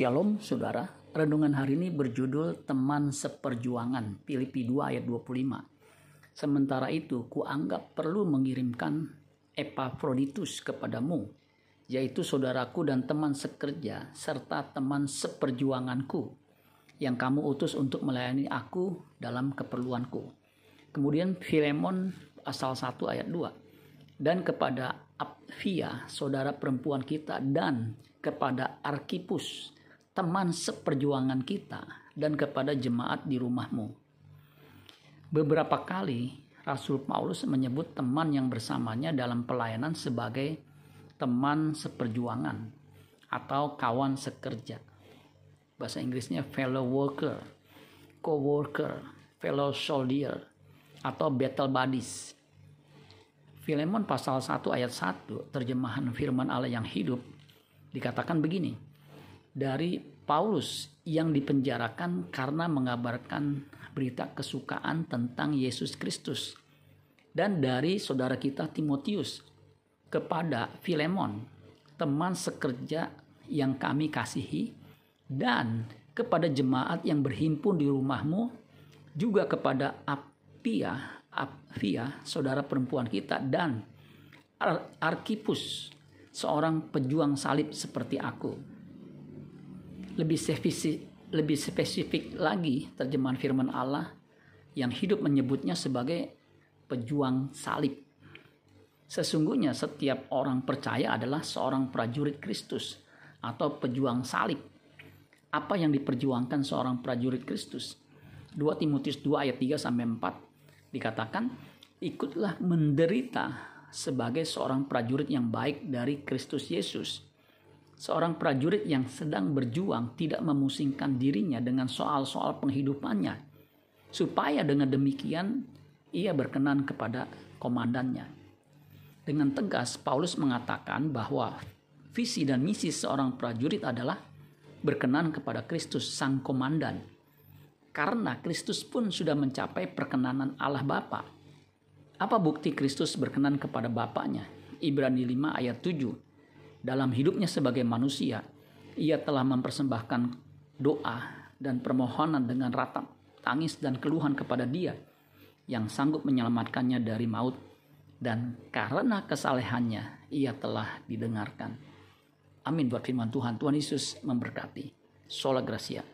Shalom saudara, renungan hari ini berjudul Teman Seperjuangan, Filipi 2 ayat 25. Sementara itu, kuanggap perlu mengirimkan Epaphroditus kepadamu, yaitu saudaraku dan teman sekerja, serta teman seperjuanganku, yang kamu utus untuk melayani aku dalam keperluanku. Kemudian Filemon asal 1 ayat 2. Dan kepada Apfia, saudara perempuan kita, dan kepada Arkipus, teman seperjuangan kita dan kepada jemaat di rumahmu. Beberapa kali Rasul Paulus menyebut teman yang bersamanya dalam pelayanan sebagai teman seperjuangan atau kawan sekerja. Bahasa Inggrisnya fellow worker, co-worker, fellow soldier, atau battle buddies. Filemon pasal 1 ayat 1 terjemahan firman Allah yang hidup dikatakan begini dari Paulus yang dipenjarakan karena mengabarkan berita kesukaan tentang Yesus Kristus. Dan dari saudara kita Timotius kepada Filemon teman sekerja yang kami kasihi dan kepada jemaat yang berhimpun di rumahmu juga kepada Apia Apia saudara perempuan kita dan Arkipus seorang pejuang salib seperti aku lebih spesifik, lebih spesifik lagi terjemahan firman Allah yang hidup menyebutnya sebagai pejuang salib. Sesungguhnya setiap orang percaya adalah seorang prajurit Kristus atau pejuang salib. Apa yang diperjuangkan seorang prajurit Kristus? 2 Timotius 2 ayat 3 sampai 4 dikatakan, "Ikutlah menderita sebagai seorang prajurit yang baik dari Kristus Yesus." Seorang prajurit yang sedang berjuang tidak memusingkan dirinya dengan soal-soal penghidupannya, supaya dengan demikian ia berkenan kepada komandannya. Dengan tegas, Paulus mengatakan bahwa visi dan misi seorang prajurit adalah berkenan kepada Kristus, Sang Komandan, karena Kristus pun sudah mencapai perkenanan Allah Bapa. Apa bukti Kristus berkenan kepada Bapaknya? Ibrani 5 ayat 7 dalam hidupnya sebagai manusia, ia telah mempersembahkan doa dan permohonan dengan ratap tangis dan keluhan kepada Dia yang sanggup menyelamatkannya dari maut dan karena kesalehannya ia telah didengarkan. Amin buat firman Tuhan. Tuhan Yesus memberkati. Sola Gracia.